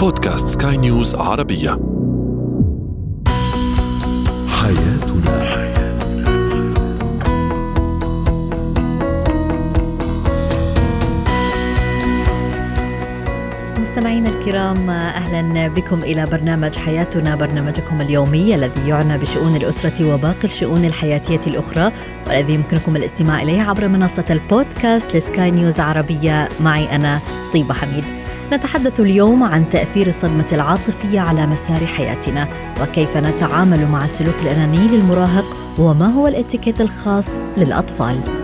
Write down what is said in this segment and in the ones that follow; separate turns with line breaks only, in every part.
بودكاست سكاي نيوز عربية. حياتنا.
مستمعينا الكرام أهلا بكم إلى برنامج حياتنا برنامجكم اليومي الذي يعنى بشؤون الأسرة وباقي الشؤون الحياتية الأخرى والذي يمكنكم الاستماع إليه عبر منصة البودكاست لسكاي نيوز عربية. معي أنا طيبة حميد. نتحدث اليوم عن تأثير الصدمة العاطفية على مسار حياتنا وكيف نتعامل مع السلوك الأناني للمراهق وما هو الاتيكيت الخاص
للأطفال.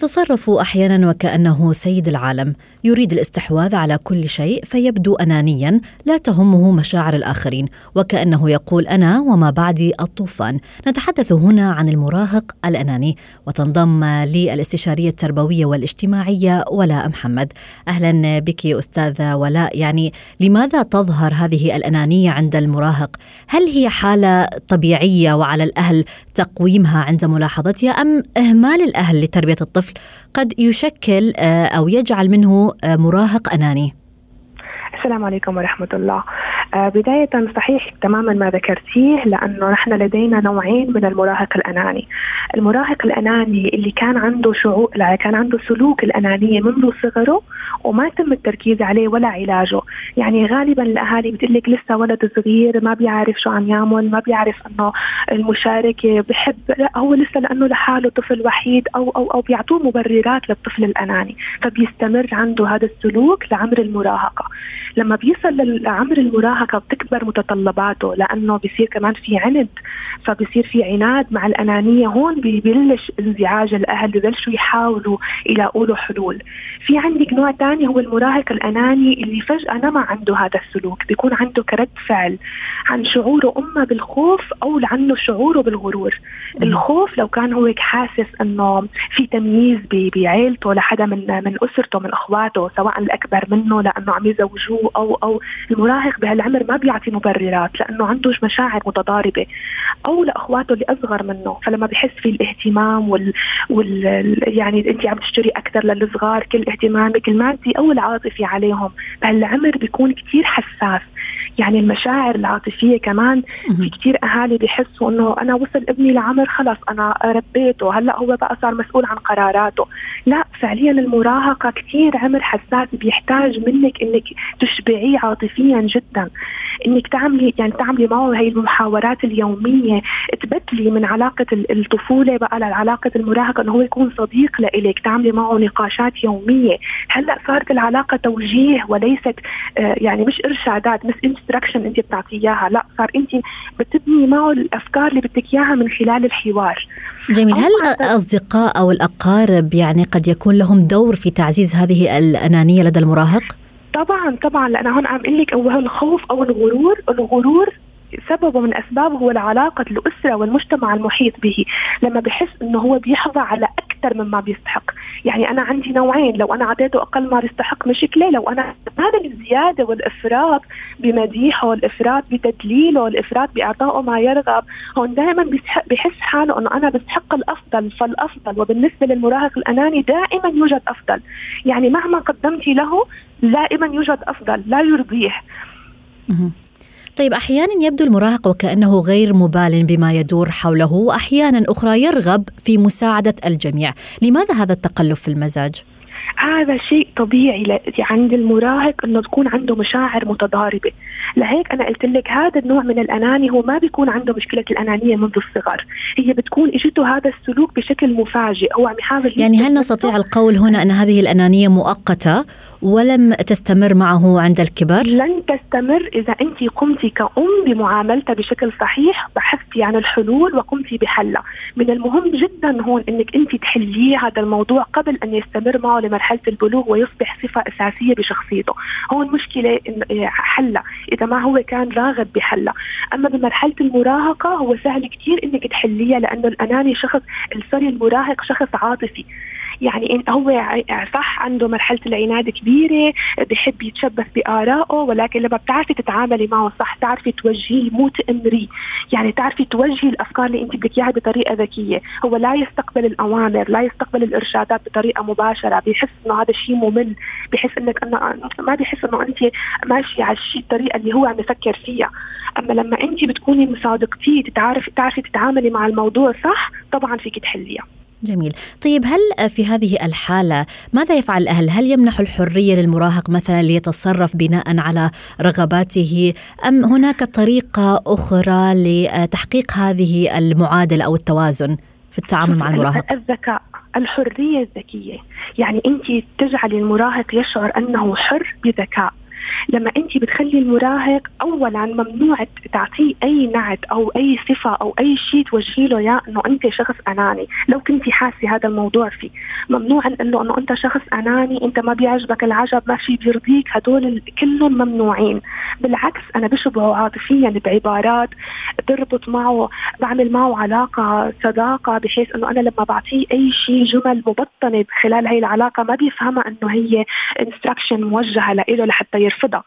يتصرف أحيانا وكأنه سيد العالم. يريد الاستحواذ على كل شيء فيبدو انانيا لا تهمه مشاعر الآخرين وكأنه يقول أنا وما بعدي الطوفان. نتحدث هنا عن المراهق الأناني وتنضم لي الاستشاريه التربوية والاجتماعية ولاء محمد. أهلا بك أستاذة ولاء. يعني لماذا تظهر هذه الأنانية عند المراهق؟ هل هي حالة طبيعية وعلى الأهل تقويمها عند ملاحظتها أم إهمال الأهل لتربية الطفل قد يشكل آه، أو يجعل منه آه، مراهق أناني؟
السلام عليكم ورحمة الله. آه بداية صحيح تماما ما ذكرتيه لأنه نحن لدينا نوعين من المراهق الأناني. المراهق الأناني اللي كان عنده شعور كان عنده سلوك الأنانية منذ صغره وما تم التركيز عليه ولا علاجه. يعني غالبا الأهالي بتقول لك لسه ولد صغير ما بيعرف شو عم يعمل ما بيعرف أنه المشاركة بحب. لا هو لسه لأنه لحاله طفل وحيد أو أو أو بيعطوه مبررات للطفل الأناني. فبيستمر عنده هذا السلوك لعمر المراهقة. لما بيصل لعمر المراهقة بتكبر متطلباته لأنه بصير كمان في عند فبصير في عناد مع الأنانية. هون ببلش انزعاج الأهل ببلشوا يحاولوا يلاقوا له حلول. في عندك نوع ثاني هو المراهق الأناني اللي فجأة نما عنده هذا السلوك بيكون عنده كرد فعل عن شعوره أما بالخوف أو عنه شعوره بالغرور. الخوف لو كان هو حاسس إنه في تمييز بعيلته لحدا من من أسرته من أخواته سواء الأكبر منه لأنه عم يزوجوه أو أو المراهق بهالعمر ما بيعطي مبررات لأنه عنده مشاعر متضاربة أو لأخواته اللي أصغر منه. فلما بحس في الاهتمام وال, وال يعني انت عم تشتري أكثر للصغار كل اهتمامك المادي أو العاطفي عليهم بهالعمر بيكون كثير حساس. يعني المشاعر العاطفية كمان في كثير أهالي بيحسوا إنه أنا وصل ابني لعمر خلص أنا ربيته هلأ هو بقى صار مسؤول عن قراراته. لا فعليا المراهقة كثير عمر حساس بيحتاج منك إنك تشبعيه عاطفيا جدا. إنك تعملي يعني تعملي معه هي المحاورات اليومية. تبدلي من علاقة الطفولة بقى لعلاقة المراهقة إنه هو يكون صديق لإلك. تعملي معه نقاشات يومية. هلأ صارت العلاقة توجيه وليست آه يعني مش إرشادات مش انستراكشن انت بتعطيه إياها. لأ صار انت بتبني معه الأفكار اللي بدك إياها من خلال الحوار.
جميل. هل الأصدقاء أو الأقارب يعني قد يكون لهم دور في تعزيز هذه الأنانية لدى المراهق؟
طبعا طبعا لأن هون عم أقول لك هو الخوف أو الغرور الغرور سببه من أسبابه هو العلاقة الأسرة والمجتمع المحيط به. لما بحس إنه هو بيحظى على أكثر مما بيستحق. يعني أنا عندي نوعين. لو أنا اعطيته أقل ما بيستحق مشكلة. لو أنا هذا الزيادة والإفراط بمديحه الافراط بتدليله الافراط بإعطائه ما يرغب هون دائما بحس حاله إنه أنا بستحق الأفضل فالأفضل. وبالنسبة للمراهق الأناني دائما يوجد أفضل. يعني مهما قدمتي له دائما يوجد أفضل لا يرضيه.
طيب أحيانا يبدو المراهق وكأنه غير مبال بما يدور حوله واحيانا أخرى يرغب في مساعدة الجميع. لماذا هذا التقلب في المزاج؟
هذا شيء طبيعي عند المراهق إنه تكون عنده مشاعر متضاربة. لهيك أنا قلت لك هذا النوع من الأناني هو ما بيكون عنده مشكلة الأنانية منذ الصغر. هي بتكون إجته هذا السلوك بشكل مفاجئ. هو عم يحاول
يعني هل نستطيع القول هنا أن هذه الأنانية مؤقتة؟ ولم تستمر معه عند الكبر؟
لن تستمر إذا أنت قمتي كأم بمعاملتها بشكل صحيح بحثتي عن الحلول وقمتي بحلها من المهم جدا هون إنك أنت تحليه هذا الموضوع قبل أن يستمر معه لمرحلة البلوغ ويصبح صفة أساسية بشخصيته. هون مشكلة حلها إذا ما هو كان راغب بحلها أما بمرحلة المراهقة هو سهل كثير إنك تحليها لأنه الأناني شخص سوري المراهق شخص عاطفي. يعني هو صح عنده مرحلة العناد كبيرة بحب يتشبث بآرائه ولكن لما بتعرفي تتعاملي معه صح تعرفي توجهيه مو تامريه يعني تعرفي توجهي الأفكار اللي أنت بدك إياها بطريقة ذكية. هو لا يستقبل الأوامر لا يستقبل الإرشادات بطريقة مباشرة بيحس إنه هذا الشيء ممل. بحس إنك إنه ما بيحس إنه أنت ماشيه على الشيء الطريقة اللي هو عم يفكر فيها. أما لما أنت بتكوني مصادقتيه تتعرفي تعرفي تتعاملي مع الموضوع صح طبعا فيك تحليها.
جميل. طيب هل في هذه الحالة ماذا يفعل الأهل؟ هل يمنح الحرية للمراهق مثلا ليتصرف بناء على رغباته أم هناك طريقة أخرى لتحقيق هذه المعادلة أو التوازن في التعامل مع المراهق؟
الذكاء الحرية الذكية. يعني أنت تجعلي المراهق يشعر أنه حر بذكاء. لما انت بتخلي المراهق اولا ممنوع تعطيه أي نعت أو أي صفة أو أي شيء توجهي له اياه إنه انت شخص أناني. لو كنت حاسة هذا الموضوع فيه. ممنوع إنه إنه أنت شخص أناني أنت ما بيعجبك العجب ما في بيرضيك. هدول كلهم ممنوعين. بالعكس أنا بشبهه عاطفيا بعبارات بربط معه بعمل معه علاقة صداقة بحيث إنه أنا لما بعطيه أي شيء جمل مبطنة خلال هي العلاقة ما بيفهمها إنه هي انستراكشن موجهة له لحتى يرفضها.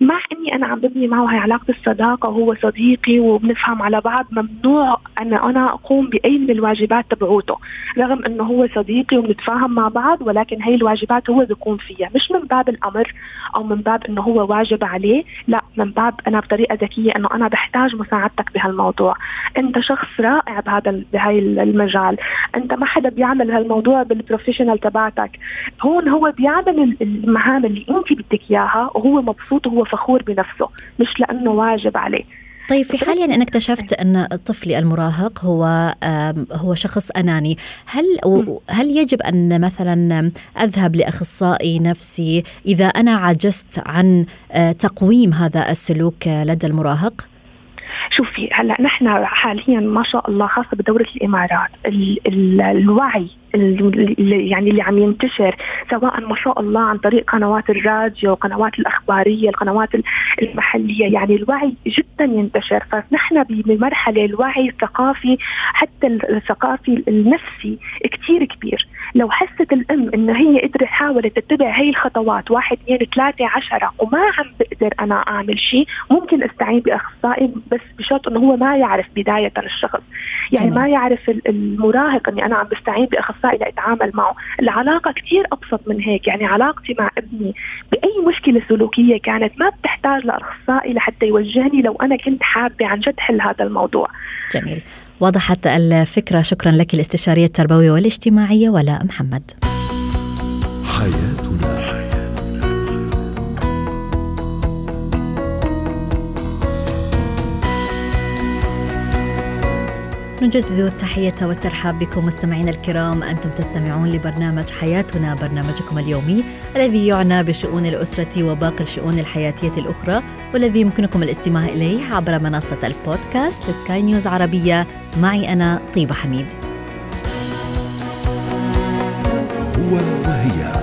مع إني أنا عم ببني معه هي علاقة الصداقة وهو صديقي وبنفهم على بعض ممنوع أن أنا أقوم بأي من الواجبات تبعوته رغم إنه هو صديقي وبنتفاهم مع بعض ولكن هي الواجبات هو بيقوم فيها مش من باب الأمر أو من باب إنه هو واجب عليه لا من باب أنا بطريقة ذكية إنه أنا بحتاج مساعدتك بهالموضوع. أنت شخص رائع بهذا بهاي المجال أنت ما حدا بيعمل هالموضوع بالبروفيشنال تبعتك. هون هو بيعمل المهام اللي أنت بدك إياها وهو مبسوط وهو فخور بنفسه مش لأنه واجب عليه.
طيب في حال يعني أنك اكتشفت أن طفلي المراهق هو هو شخص أناني هل هل يجب أن مثلا أذهب لأخصائي نفسي إذا أنا عجزت عن آه، تقويم هذا السلوك لدى المراهق؟
شوفي هلأ نحن حاليا ما شاء الله خاصه بدوله الإمارات ال ال الوعي يعني اللي عم ينتشر سواء ما شاء الله عن طريق قنوات الراديو القنوات الأخبارية القنوات المحلية. يعني الوعي جدا ينتشر. فنحن بمرحلة الوعي الثقافي حتى الثقافي النفسي كثير كبير. لو حست الأم إنه هي قدرت حاولت تتبع هي الخطوات واحد اثنين ثلاثة عشرة وما عم بقدر أنا أعمل شيء ممكن أستعين بأخصائي بس بشرط إنه هو ما يعرف بداية الشخص. يعني ما يعرف المراهق إني أنا عم بستعين باخصائي لاتعامل معه. العلاقة كثير أبسط من هيك. يعني علاقتي مع ابني بأي مشكلة سلوكية كانت ما بتحتاج لأخصائي لحتى يوجهني لو أنا كنت حابة عن جد حل هذا الموضوع.
جميل. وضحت الفكرة. شكرا لك الاستشاريه التربوية والاجتماعية ولاء محمد. حياتنا نجدد التحية والترحاب بكم مستمعينا الكرام. أنتم تستمعون لبرنامج حياتنا برنامجكم اليومي الذي يعنى بشؤون الأسرة وباقي الشؤون الحياتية الأخرى والذي يمكنكم الاستماع إليه عبر منصة البودكاست لسكاي نيوز عربية. معي أنا طيبة حميد. هو وهي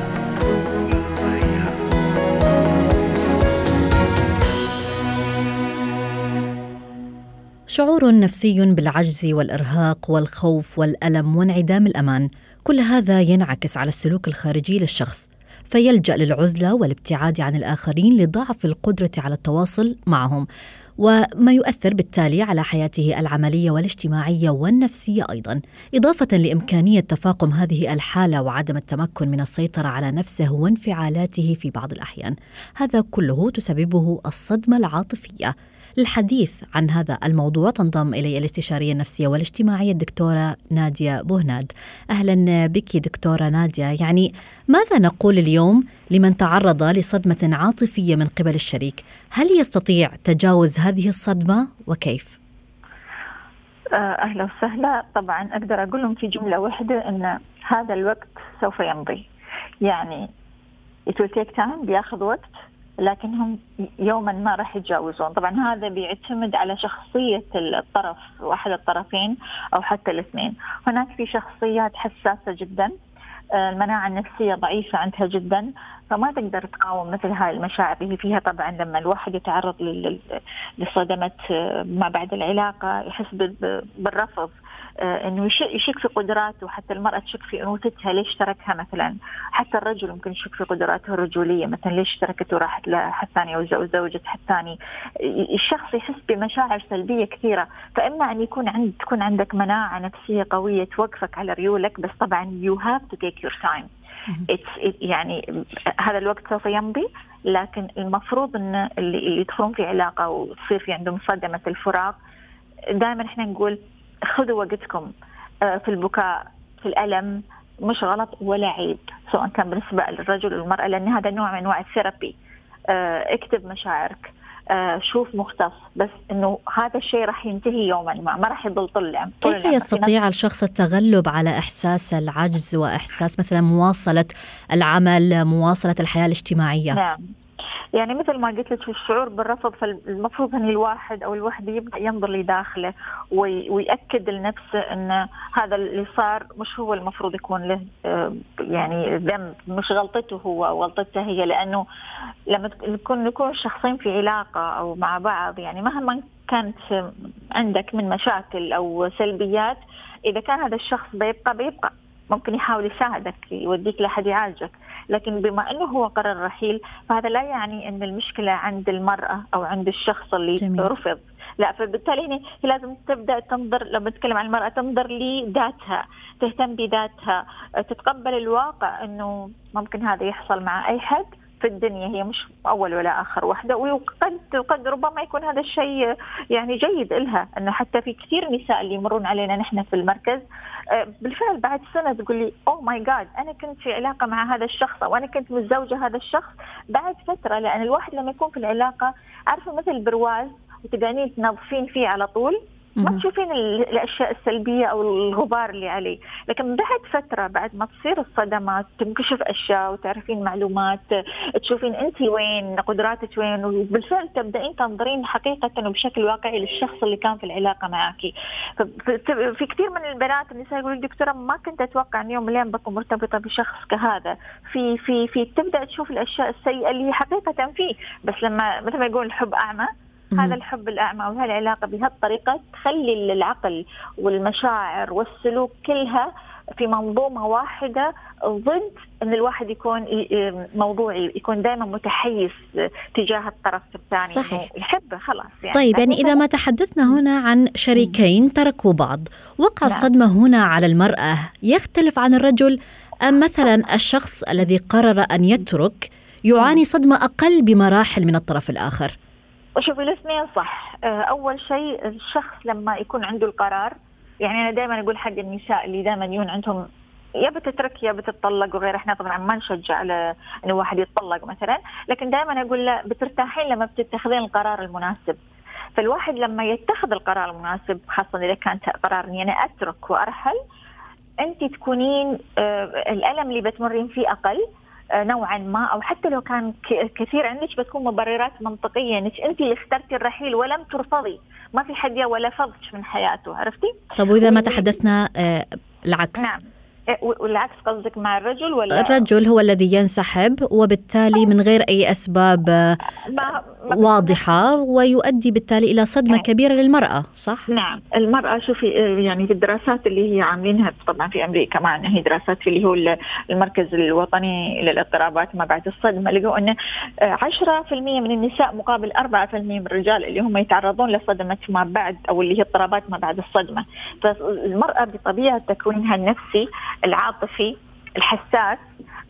شعور نفسي بالعجز والإرهاق والخوف والألم وانعدام الأمان. كل هذا ينعكس على السلوك الخارجي للشخص فيلجأ للعزلة والابتعاد عن الآخرين لضعف القدرة على التواصل معهم وما يؤثر بالتالي على حياته العملية والاجتماعية والنفسية أيضا. إضافة لإمكانية تفاقم هذه الحالة وعدم التمكن من السيطرة على نفسه وانفعالاته في بعض الأحيان. هذا كله تسببه الصدمة العاطفية. للحديث عن هذا الموضوع. تنضم إلي الاستشارية النفسية والاجتماعية الدكتورة نادية بوهناد. أهلا بك دكتورة نادية. يعني ماذا نقول اليوم لمن تعرض لصدمة عاطفية من قبل الشريك؟ هل يستطيع تجاوز هذه الصدمة وكيف؟
آه، أهلا وسهلا. طبعا أقدر أقول لهم في جملة واحدة أن هذا الوقت سوف يمضي. يعني it will take time. بياخذ وقت. لكنهم يوما ما راح يتجاوزون. طبعا هذا بيعتمد على شخصية الطرف واحد الطرفين أو حتى الاثنين. هناك في شخصيات حساسة جدا المناعة النفسية ضعيفة عندها جدا فما تقدر تقاوم مثل هاي المشاعر اللي فيها. طبعا لما الواحد يتعرض لصدمة ما بعد العلاقة يحس بالرفض آه، إنه يشك في قدراته. حتى المرأة تشك في أنوثتها ليش تركها مثلا؟ حتى الرجل ممكن يشك في قدراته الرجولية. مثلا ليش تركته؟ وراحت لحد ثاني أو زوجة حد ثاني. الشخص يحس بمشاعر سلبية كثيرة. فإما أن يكون عند تكون عندك مناعة نفسية قوية توقفك على ريولك بس طبعا you have to take your time يعني هذا الوقت سوف يمضي لكن المفروض إن اللي يدخلون في علاقة وتصير في عندهم صدمة الفراق دائما إحنا نقول خذوا وقتكم آه، في البكاء في الألم مش غلط ولا عيب سواء كان بالنسبة للرجل والمرأة لأن هذا نوع من أنواع الثيرابي. آه، اكتب مشاعرك. شوف مختص. بس إنه هذا الشيء راح ينتهي يوما. ما ما راح يضل العمر
كيف يستطيع الشخص التغلب على إحساس العجز وإحساس مثلا مواصلة العمل مواصلة الحياة الاجتماعية؟
نعم. يعني مثل ما قلت لك الشعور بالرفض فالمفروض إن الواحد أو الوحدة يبدأ ينظر لداخله ويأكد لنفسه إن هذا اللي صار مش هو المفروض يكون له آه، يعني ذنب مش غلطته هو غلطته هي لأنه لما نكون نكون شخصين في علاقة أو مع بعض يعني مهما كانت عندك من مشاكل أو سلبيات إذا كان هذا الشخص بيبقى بيبقى ممكن يحاول يساعدك يوديك لحد يعالجك. لكن بما إنه هو قرر الرحيل فهذا لا يعني إن المشكلة عند المرأة أو عند الشخص اللي جميل. رفض. لا فبالتالي هي لازم تبدأ تنظر لما نتكلم عن المرأة تنظر لذاتها تهتم بذاتها. تتقبل الواقع إنه ممكن هذا يحصل مع أي حد. في الدنيا هي مش أول ولا آخر وحده وقد قد ربما يكون هذا الشيء يعني جيد لها إنه حتى في كثير نساء اللي يمرون علينا نحن في المركز آه، بالفعل بعد سنة تقول لي اوه ماي جاد أنا كنت في علاقة مع هذا الشخص أو أنا كنت متزوجة هذا الشخص بعد فترة لأن الواحد لما يكون في العلاقة عارفة مثل البرواز وتقعدين تنظفين فيه على طول؟ ما تشوفين الأشياء السلبية أو الغبار اللي عليه. لكن بعد فترة بعد ما تصير الصدمات تنكشف أشياء وتعرفين معلومات تشوفين انت وين قدراتك وين وبالفعل تبدأين تنظرين حقيقة وبشكل واقعي للشخص اللي كان في العلاقة معك. في كثير من البنات النساء يقولوا دكتورة ما كنت أتوقع أن يوم من الأيام بكون مرتبطة بشخص كهذا. في في في تبدأ تشوف الأشياء السيئة اللي حقيقة فيه بس لما مثل ما يقول الحب أعمى هذا الحب الأعمى وهذه العلاقة بهالطريقة تخلي العقل والمشاعر والسلوك كلها في منظومة واحدة. ضد أن الواحد يكون موضوعي يكون دائما متحيز تجاه الطرف الثاني.
صحيح.
يحبه خلاص
يعني. طيب يعني إذا ما تحدثنا هنا عن شريكين تركوا بعض وقع نعم. الصدمة هنا على المرأة يختلف عن الرجل أم مثلا الشخص الذي قرر أن يترك يعاني صدمة أقل بمراحل من الطرف الآخر؟
شوفي الاثنين صح. آه، أول شيء الشخص لما يكون عنده القرار يعني أنا دائما أقول حق النساء اللي دائما يكون عندهم يا بتترك يا بتطلق وغير إحنا طبعا ما نشجع على إنه واحد يتطلق مثلا لكن دائما أقول لا بترتاحين لما بتتخذين القرار المناسب. فالواحد لما يتخذ القرار المناسب خاصة إذا كان قرار اني أنا أترك وأرحل انت تكونين آه الألم اللي بتمرين فيه أقل. نوعا ما أو حتى لو كان كثير عندك بتكون مبررات منطقية إنك أنت اللي اخترتي الرحيل ولم ترفضي. ما في حد ولا فضش من حياته عرفتي؟
طب وإذا ما تحدثنا آه العكس.
نعم. والعكس قصدك مع الرجل ولا
الرجل هو الذي ينسحب وبالتالي من غير أي أسباب ما واضحة ويؤدي بالتالي إلى صدمة نعم. كبيرة للمرأة صح؟
نعم. المرأة شوفي يعني في الدراسات اللي هي عاملينها طبعا في أمريكا معنا هي دراسات في اللي هو المركز الوطني للاضطرابات ما بعد الصدمة لقوا ان 10% من النساء مقابل 4% من الرجال اللي هم يتعرضون لصدمة ما بعد أو اللي هي اضطرابات ما بعد الصدمة. فالمرأة بطبيعة تكوينها النفسي العاطفي الحساس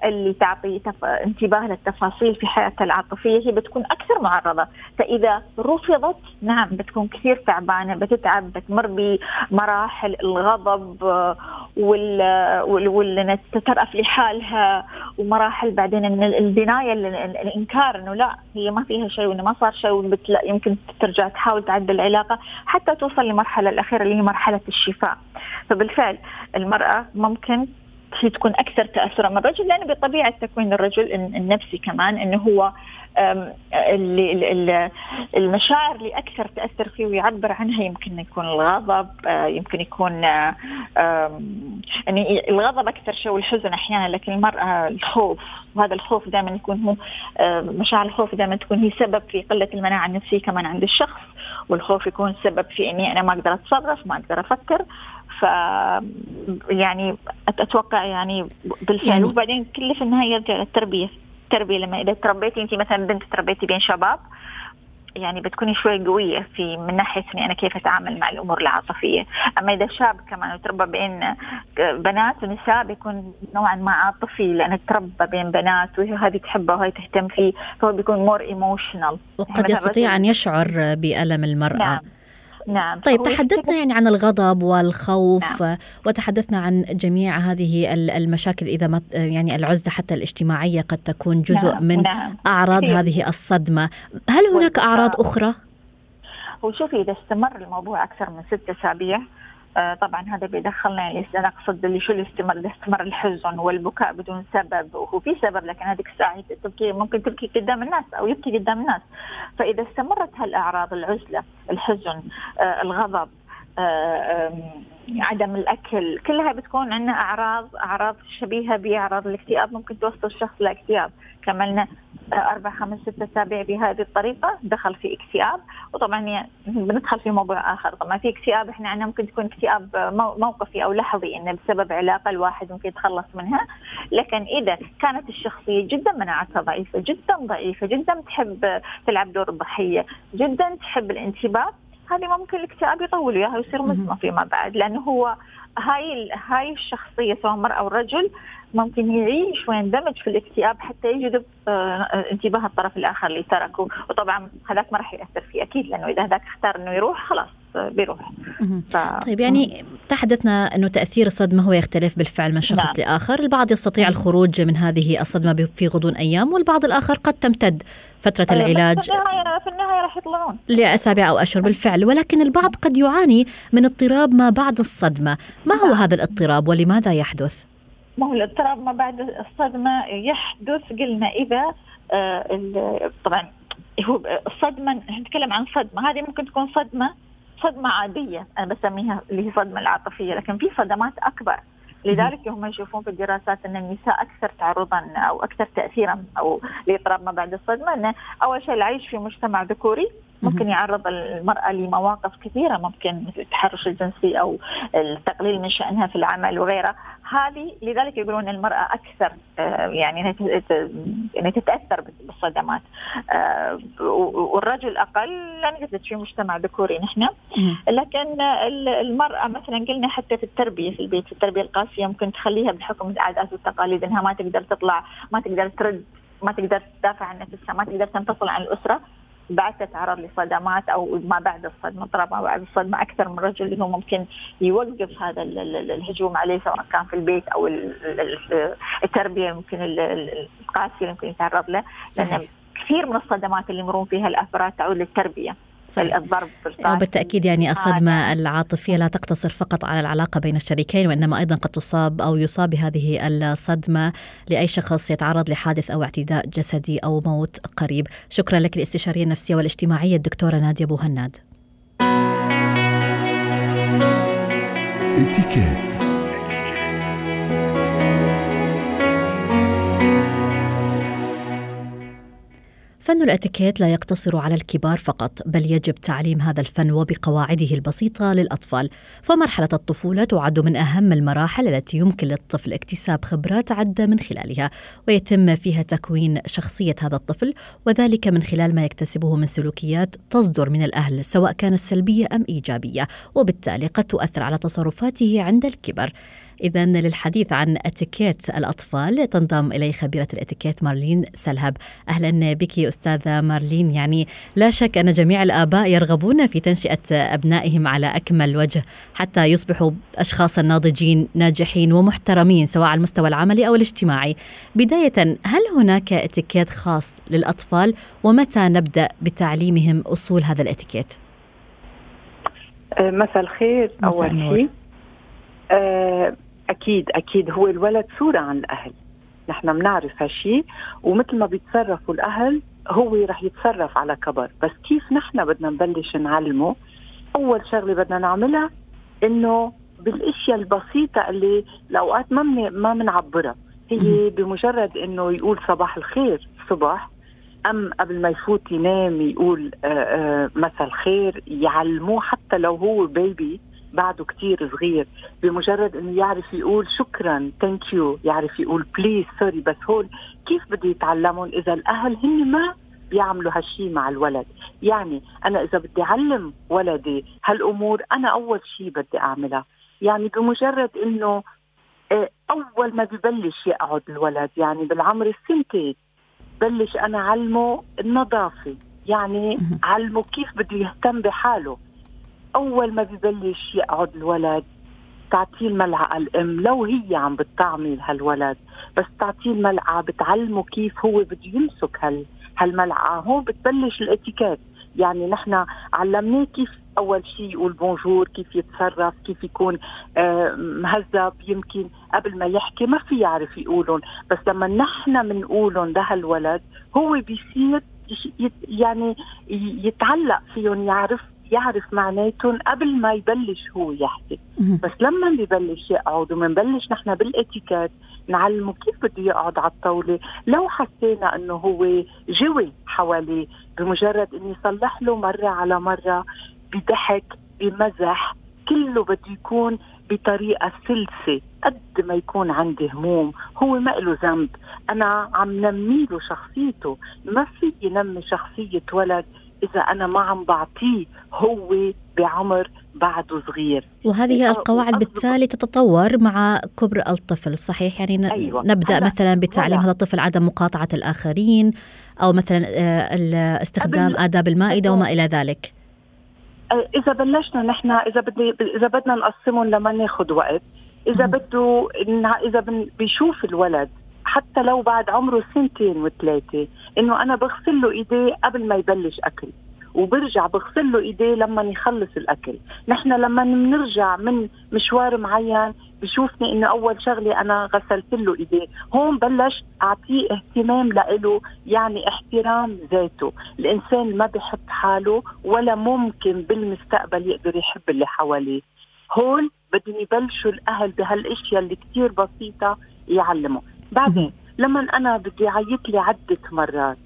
اللي تعطي تف... انتباه للتفاصيل في حياتها العاطفية هي بتكون أكثر معرضة. فإذا رفضت نعم بتكون كثير تعبانة بتتعب بتمر بمراحل الغضب وال, وال... وال... تترأف لحالها ومراحل بعدين من الدناية الإنكار إنه لا هي ما فيها شيء وإنه ما صار شيء يمكن ترجع تحاول تعدل العلاقة حتى توصل لمرحلة الأخيرة اللي هي مرحلة الشفاء. فبالفعل المرأة ممكن هي تكون أكثر تاثرا. من الرجل لأنه بطبيعة تكوين الرجل النفسي كمان إنه هو المشاعر اللي أكثر تأثر فيه ويعبر عنها يمكن يكون الغضب آه، يمكن يكون يعني الغضب أكثر شيء والحزن أحيانا. لكن المرأة الخوف وهذا الخوف دائما يكون هو مشاعر الخوف دائما تكون هي سبب في قلة المناعة النفسية كمان عند الشخص. والخوف يكون سبب في إني أنا ما أقدر أتصرف ما أقدر أفكر. ف يعني أتوقع يعني بالفعل. يعني وبعدين كله في النهاية يرجع للتربية. التربية لما إذا تربيتي انت مثلا بنت تربيتي بين شباب يعني بتكوني شوي قوية في من ناحية إني أنا كيف أتعامل مع الأمور العاطفية، أما إذا شاب كمان وتربى بين بنات ونساء بيكون نوعا ما عاطفي لأنه تربى بين بنات وهذه تحبه وهي تهتم فيه فهو بيكون more emotional
وقد يستطيع أن يشعر بألم المرأة.
نعم. نعم
طيب تحدثنا يعني عن الغضب والخوف نعم. وتحدثنا عن جميع هذه المشاكل إذا ما يعني العزلة حتى الاجتماعية قد تكون جزء نعم. من نعم. أعراض هذه الصدمة هل هناك أعراض أخرى
هو شوفي إذا استمر الموضوع أكثر من ست أسابيع آه، طبعا هذا بيدخلنا يعني نقصد اللي شو الاستمر استمر الحزن والبكاء بدون سبب وهو في سبب لكن هذيك الساعة تبكي ممكن تبكي قدام الناس أو يبكي قدام الناس. فإذا استمرت هالأعراض العزلة الحزن آه، الغضب آه، عدم الأكل كلها بتكون عندنا أعراض أعراض شبيهة بأعراض الاكتئاب ممكن توصل الشخص لاكتئاب. كملنا أربع خمس ست اسابيع بهذه الطريقة دخل في اكتئاب وطبعا يعني بندخل في موضوع آخر. طبعا في اكتئاب إحنا عندنا ممكن تكون اكتئاب موقفي أو لحظي إنه بسبب علاقة الواحد ممكن يتخلص منها. لكن إذا كانت الشخصية جدا مناعتها ضعيفة جدا ضعيفة جدا تحب تلعب دور الضحية جدا تحب الانتباه هذه ممكن الاكتئاب يطول وياها ويصير مزمه فيما بعد لأنه هو هاي هاي الشخصية سواء مرأة أو رجل ممكن يعيش ويندمج في الاكتئاب حتى يجذب آه، انتباه الطرف الآخر اللي تركه. وطبعا هذاك ما راح يأثر فيه أكيد لأنه إذا هذاك اختار إنه يروح خلاص. بيروح.
ف... طيب يعني تحدثنا إنه تأثير الصدمة هو يختلف بالفعل من شخص نعم. لآخر، البعض يستطيع الخروج من هذه الصدمة في غضون أيام والبعض الآخر قد تمتد فترة أيوة العلاج.
في النهايه في النهاية راح يطلعون.
لأسابيع أو أشهر بالفعل. ولكن البعض قد يعاني من اضطراب ما بعد الصدمة، ما هو نعم. هذا الاضطراب ولماذا يحدث؟
ما هو الاضطراب ما بعد الصدمة؟ يحدث قلنا إذا آه طبعا هو الصدمه نتكلم عن صدمة. هذه ممكن تكون صدمة صدمة عادية. أنا بسميها اللي هي صدمة العاطفية لكن في صدمات أكبر. لذلك هم يشوفون في الدراسات أن النساء أكثر تعرضا أو أكثر تاثيرا أو لاضطراب ما بعد الصدمة انه أول شيء العيش في مجتمع ذكوري ممكن يعرض المرأة لمواقف كثيرة ممكن مثل التحرش الجنسي أو التقليل من شأنها في العمل وغيرها. هذه لذلك يقولون المرأة أكثر آه، يعني يعني تتأثر بالصدمات. آه، والرجل أقل لأن قلت في مجتمع ذكوري نحن. لكن المرأة مثلا قلنا حتى في التربية في البيت في التربية القاسية ممكن تخليها بحكم العادات والتقاليد أنها ما تقدر تطلع ما تقدر ترد ما تقدر تدافع عن نفسها ما تقدر تنفصل عن الأسرة. بعد تتعرض لصدمات أو ما بعد الصدمة اضطراب ما بعد الصدمة أكثر من رجل اللي هو ممكن يوقف هذا الهجوم عليه سواء كان في البيت أو التربية ممكن القاسية اللي ممكن يتعرض له. لأن كثير من الصدمات اللي يمرون فيها الأفراد تعود للتربية. صحيح. الضرب
وبالتأكيد يعني الصدمة العاطفية لا تقتصر فقط على العلاقة بين الشريكين وإنما أيضا قد تصاب أو يصاب بهذه الصدمة لأي شخص يتعرض لحادث أو اعتداء جسدي أو موت قريب. شكرا لك الاستشارية النفسية والاجتماعية الدكتورة نادية بوهناد اتكات فن الاتيكيت لا يقتصر على الكبار فقط بل يجب تعليم هذا الفن وبقواعده البسيطة للأطفال. فمرحلة الطفولة تعد من أهم المراحل التي يمكن للطفل اكتساب خبرات عدة من خلالها ويتم فيها تكوين شخصية هذا الطفل وذلك من خلال ما يكتسبه من سلوكيات تصدر من الأهل سواء كانت سلبية أم إيجابية وبالتالي قد تؤثر على تصرفاته عند الكبر. إذا للحديث عن اتيكيت الأطفال تنضم إلي خبيرة الاتيكيت مارلين سلهب. أهلا بك أستاذة مارلين. يعني لا شك أن جميع الآباء يرغبون في تنشئة أبنائهم على أكمل وجه حتى يصبحوا أشخاصا ناضجين ناجحين ومحترمين سواء على المستوى العملي أو الاجتماعي. بداية هل هناك اتيكيت خاص للأطفال؟ ومتى نبدأ بتعليمهم أصول هذا الاتيكيت؟
مساء الخير أول شيء.
أكيد أكيد هو الولد صورة عن الأهل. نحن بنعرف هالشيء ومثل ما بيتصرفوا الأهل هو رح يتصرف على كبر. بس كيف نحن بدنا نبلش نعلمه؟ أول شغلة بدنا نعملها إنه بالأشياء البسيطة اللي الاوقات ما من ما بنعبرها هي بمجرد إنه يقول صباح الخير الصبح أم قبل ما يفوت ينام يقول آه، آه، مساء الخير يعلموه حتى لو هو baby بعده كتير صغير. بمجرد إنه يعرف يقول شكرا thank you يعرف يقول please sorry بس هول كيف بده يتعلمون إذا الأهل هن ما بيعملوا هالشي مع الولد؟ يعني أنا إذا بدي أعلم ولدي هالأمور أنا أول شيء بدي أعملها. يعني بمجرد إنه آه، أول ما ببلش يقعد الولد يعني بالعمر السنتين بلش أنا علمه النظافة. يعني علمه كيف بده يهتم بحاله. أول ما ببلش يقعد الولد تعطيه الملعقة الأم لو هي عم بتطعمي هالولد بس تعطيه الملعقة بتعلمه كيف هو بده يمسك هال هالملعقة. هون بتبلش الاتيكيت. يعني نحن علمناه كيف أول شيء يقول بونجور كيف يتصرف كيف يكون آه مهذب. يمكن قبل ما يحكي ما في يعرف يقولهم. بس لما نحن بنقولهم لهالولد هو بيصير يعني يتعلق فيهم يعرف يعرف معناتهم قبل ما يبلش هو يحكي. بس لما ببلش يقعد ومنبلش نحن بالاتيكيت نعلمه كيف بده يقعد على الطاولة لو حسينا إنه هو جوي حواليه بمجرد إني صلح له مرة على مرة بضحك بمزح كله بده يكون بطريقة سلسة قد ما يكون عندي هموم هو ما له ذنب. أنا عم نمي له شخصيته ما في ينمي شخصية ولد إذا أنا ما عم بعطيه هو بعمر بعده صغير.
وهذه القواعد بالتالي تتطور مع كبر الطفل صحيح؟ يعني أيوة. نبدأ مثلا بتعليم هذا الطفل عدم مقاطعة الآخرين أو مثلا آه، استخدام آداب المائدة وما إلى ذلك.
إذا بلشنا نحن إذا بدي إذا بدنا نقسمهم لما ناخذ وقت إذا بده إذا بيشوف الولد حتى لو بعد عمره سنتين وثلاثة إنه أنا بغسل له إيديه قبل ما يبلش أكل وبرجع بغسل له إيديه لما يخلص الأكل. نحن لما بنرجع من مشوار معين بشوفني إنه أول شغلة أنا غسلت له إيديه هون بلش أعطيه اهتمام لإله يعني احترام ذاته. الإنسان ما بحب حاله ولا ممكن بالمستقبل يقدر يحب اللي حواليه. هون بدهم يبلشوا الأهل بهالأشياء اللي كثير بسيطة يعلموا. بعدين لما أنا بدي يعيط لي عدة مرات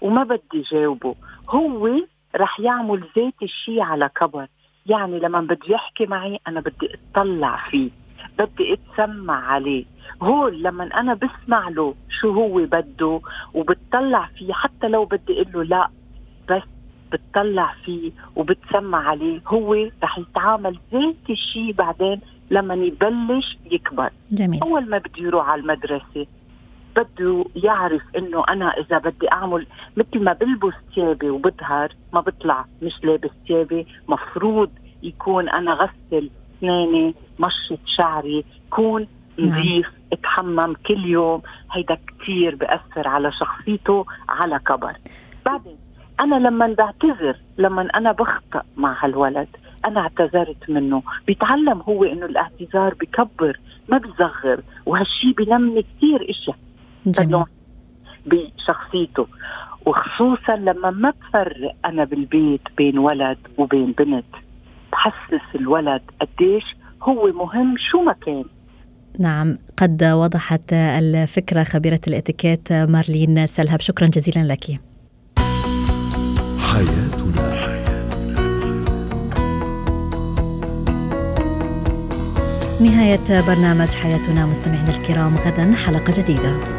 وما بدي جاوبه هو رح يعمل ذات الشيء على كبر. يعني لما بده يحكي معي أنا بدي أطلع فيه بدي أتسمع عليه. هون لما أنا بسمع له شو هو بده وبتطلع فيه حتى لو بدي أقول له لا بس بتطلع فيه وبتسمع عليه هو رح يتعامل ذات الشيء بعدين لما يبلش يكبر
جميل.
أول ما بده يروح على المدرسة بده يعرف إنه أنا إذا بدي أعمل مثل ما بلبس ثيابي وبظهر ما بطلع مش لابس ثيابي مفروض يكون أنا غسل اسناني مشط شعري كون نعم. نظيف نعم. اتحمم كل يوم هيدا كثير بأثر على شخصيته على كبر بعدين أنا لما بعتذر لما أنا بخطأ مع هالولد أنا اعتذرت منه. بيتعلم هو إنه الاعتذار بكبر ما بيصغر وهالشي بنمي كثير إشياء. بشخصيته. وخصوصا لما ما بفرق أنا بالبيت بين ولد وبين بنت بحسس الولد قديش هو مهم شو ما كان.
نعم قد وضحت الفكرة خبيرة الإتيكيت مارلين سلهب. شكرا جزيلا لك. حياتنا نهاية برنامج حياتنا مستمعينا الكرام غدا حلقة جديدة.